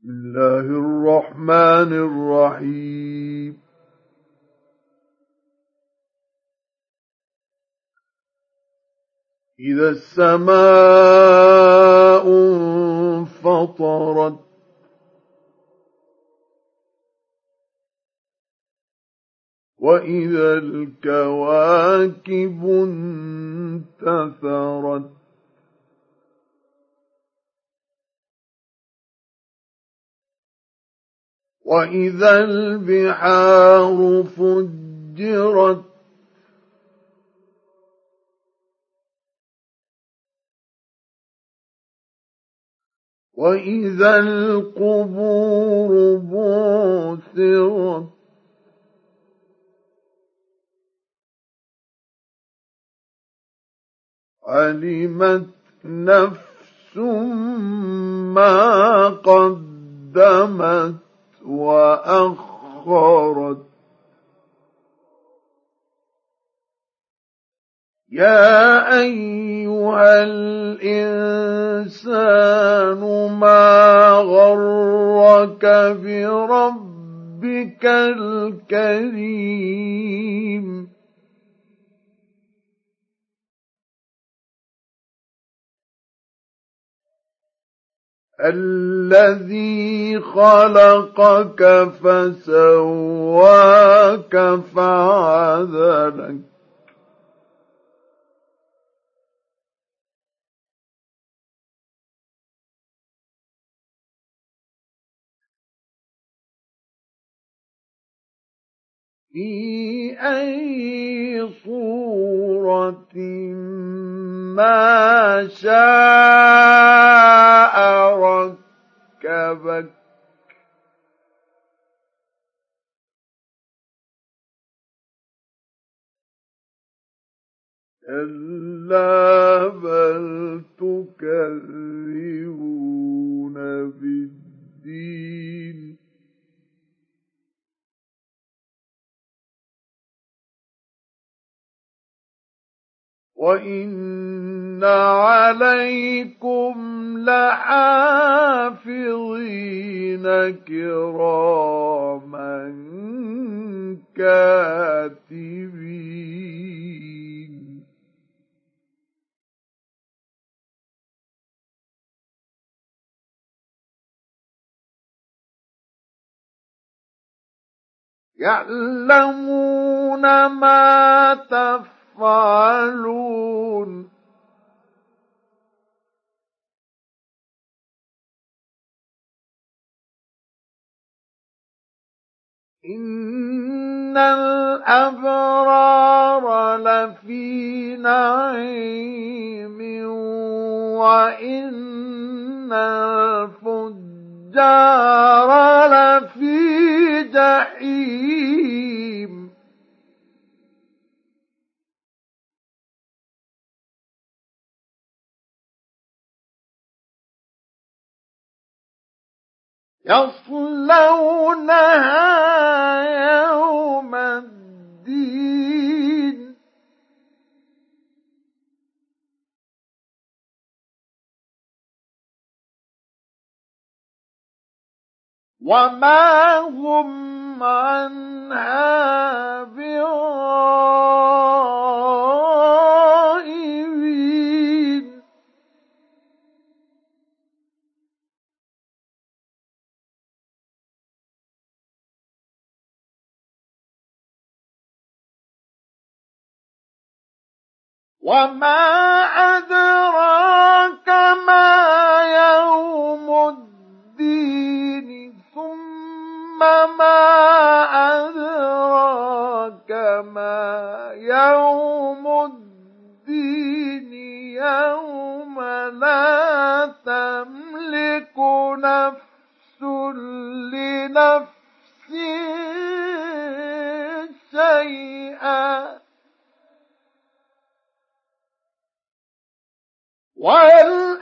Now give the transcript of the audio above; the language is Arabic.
بسم الله الرحمن الرحيم. إذا السماء انفطرت وإذا الكواكب انتثرت وإذا البحار فجرت وإذا القبور بعثرت علمت نفس ما قدمت وأخرت. يا أيها الإنسان ما غرك بربك الكريم؟ الذي خلقك فسواك فعدلك. في أي صورة ما شاء كلا بل تكذبون بالدين. وإن عليكم لحافظين كراما. يعلمون ما تفعلون. إن الأبرار لفي نعيم وإن الفجار لفي جحيم يصلونها يوم الدين. وما عنها بغائبين. وما أدراك يوم الدين يوم لا تملك نفس لنفس شيئا. والذين